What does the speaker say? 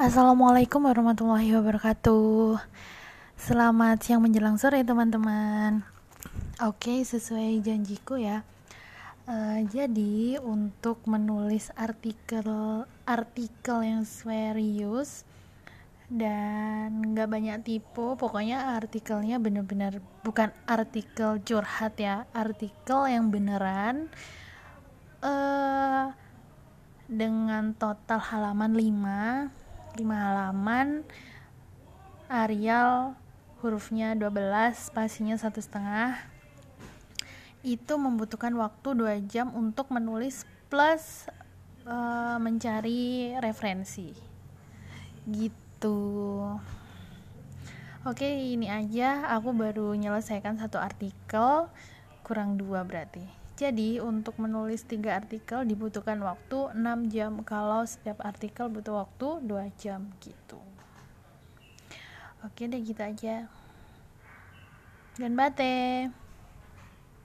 Assalamualaikum warahmatullahi wabarakatuh. Selamat siang menjelang sore teman-teman. Oke sesuai janjiku ya. Uh, Jadi untuk menulis artikel artikel yang serius dan nggak banyak tipu pokoknya artikelnya bener-bener bukan artikel curhat ya artikel yang beneran uh, dengan total halaman 5 5 halaman Arial hurufnya 12 spasinya satu setengah. Itu membutuhkan waktu 2 jam untuk menulis plus uh, mencari referensi. Gitu. Oke ini aja. Aku baru menyelesaikan satu artikel kurang dua berarti jadi untuk menulis tiga artikel dibutuhkan waktu 6 jam kalau setiap artikel butuh waktu 2 jam gitu. Oke deh gitu aja. Dan bate.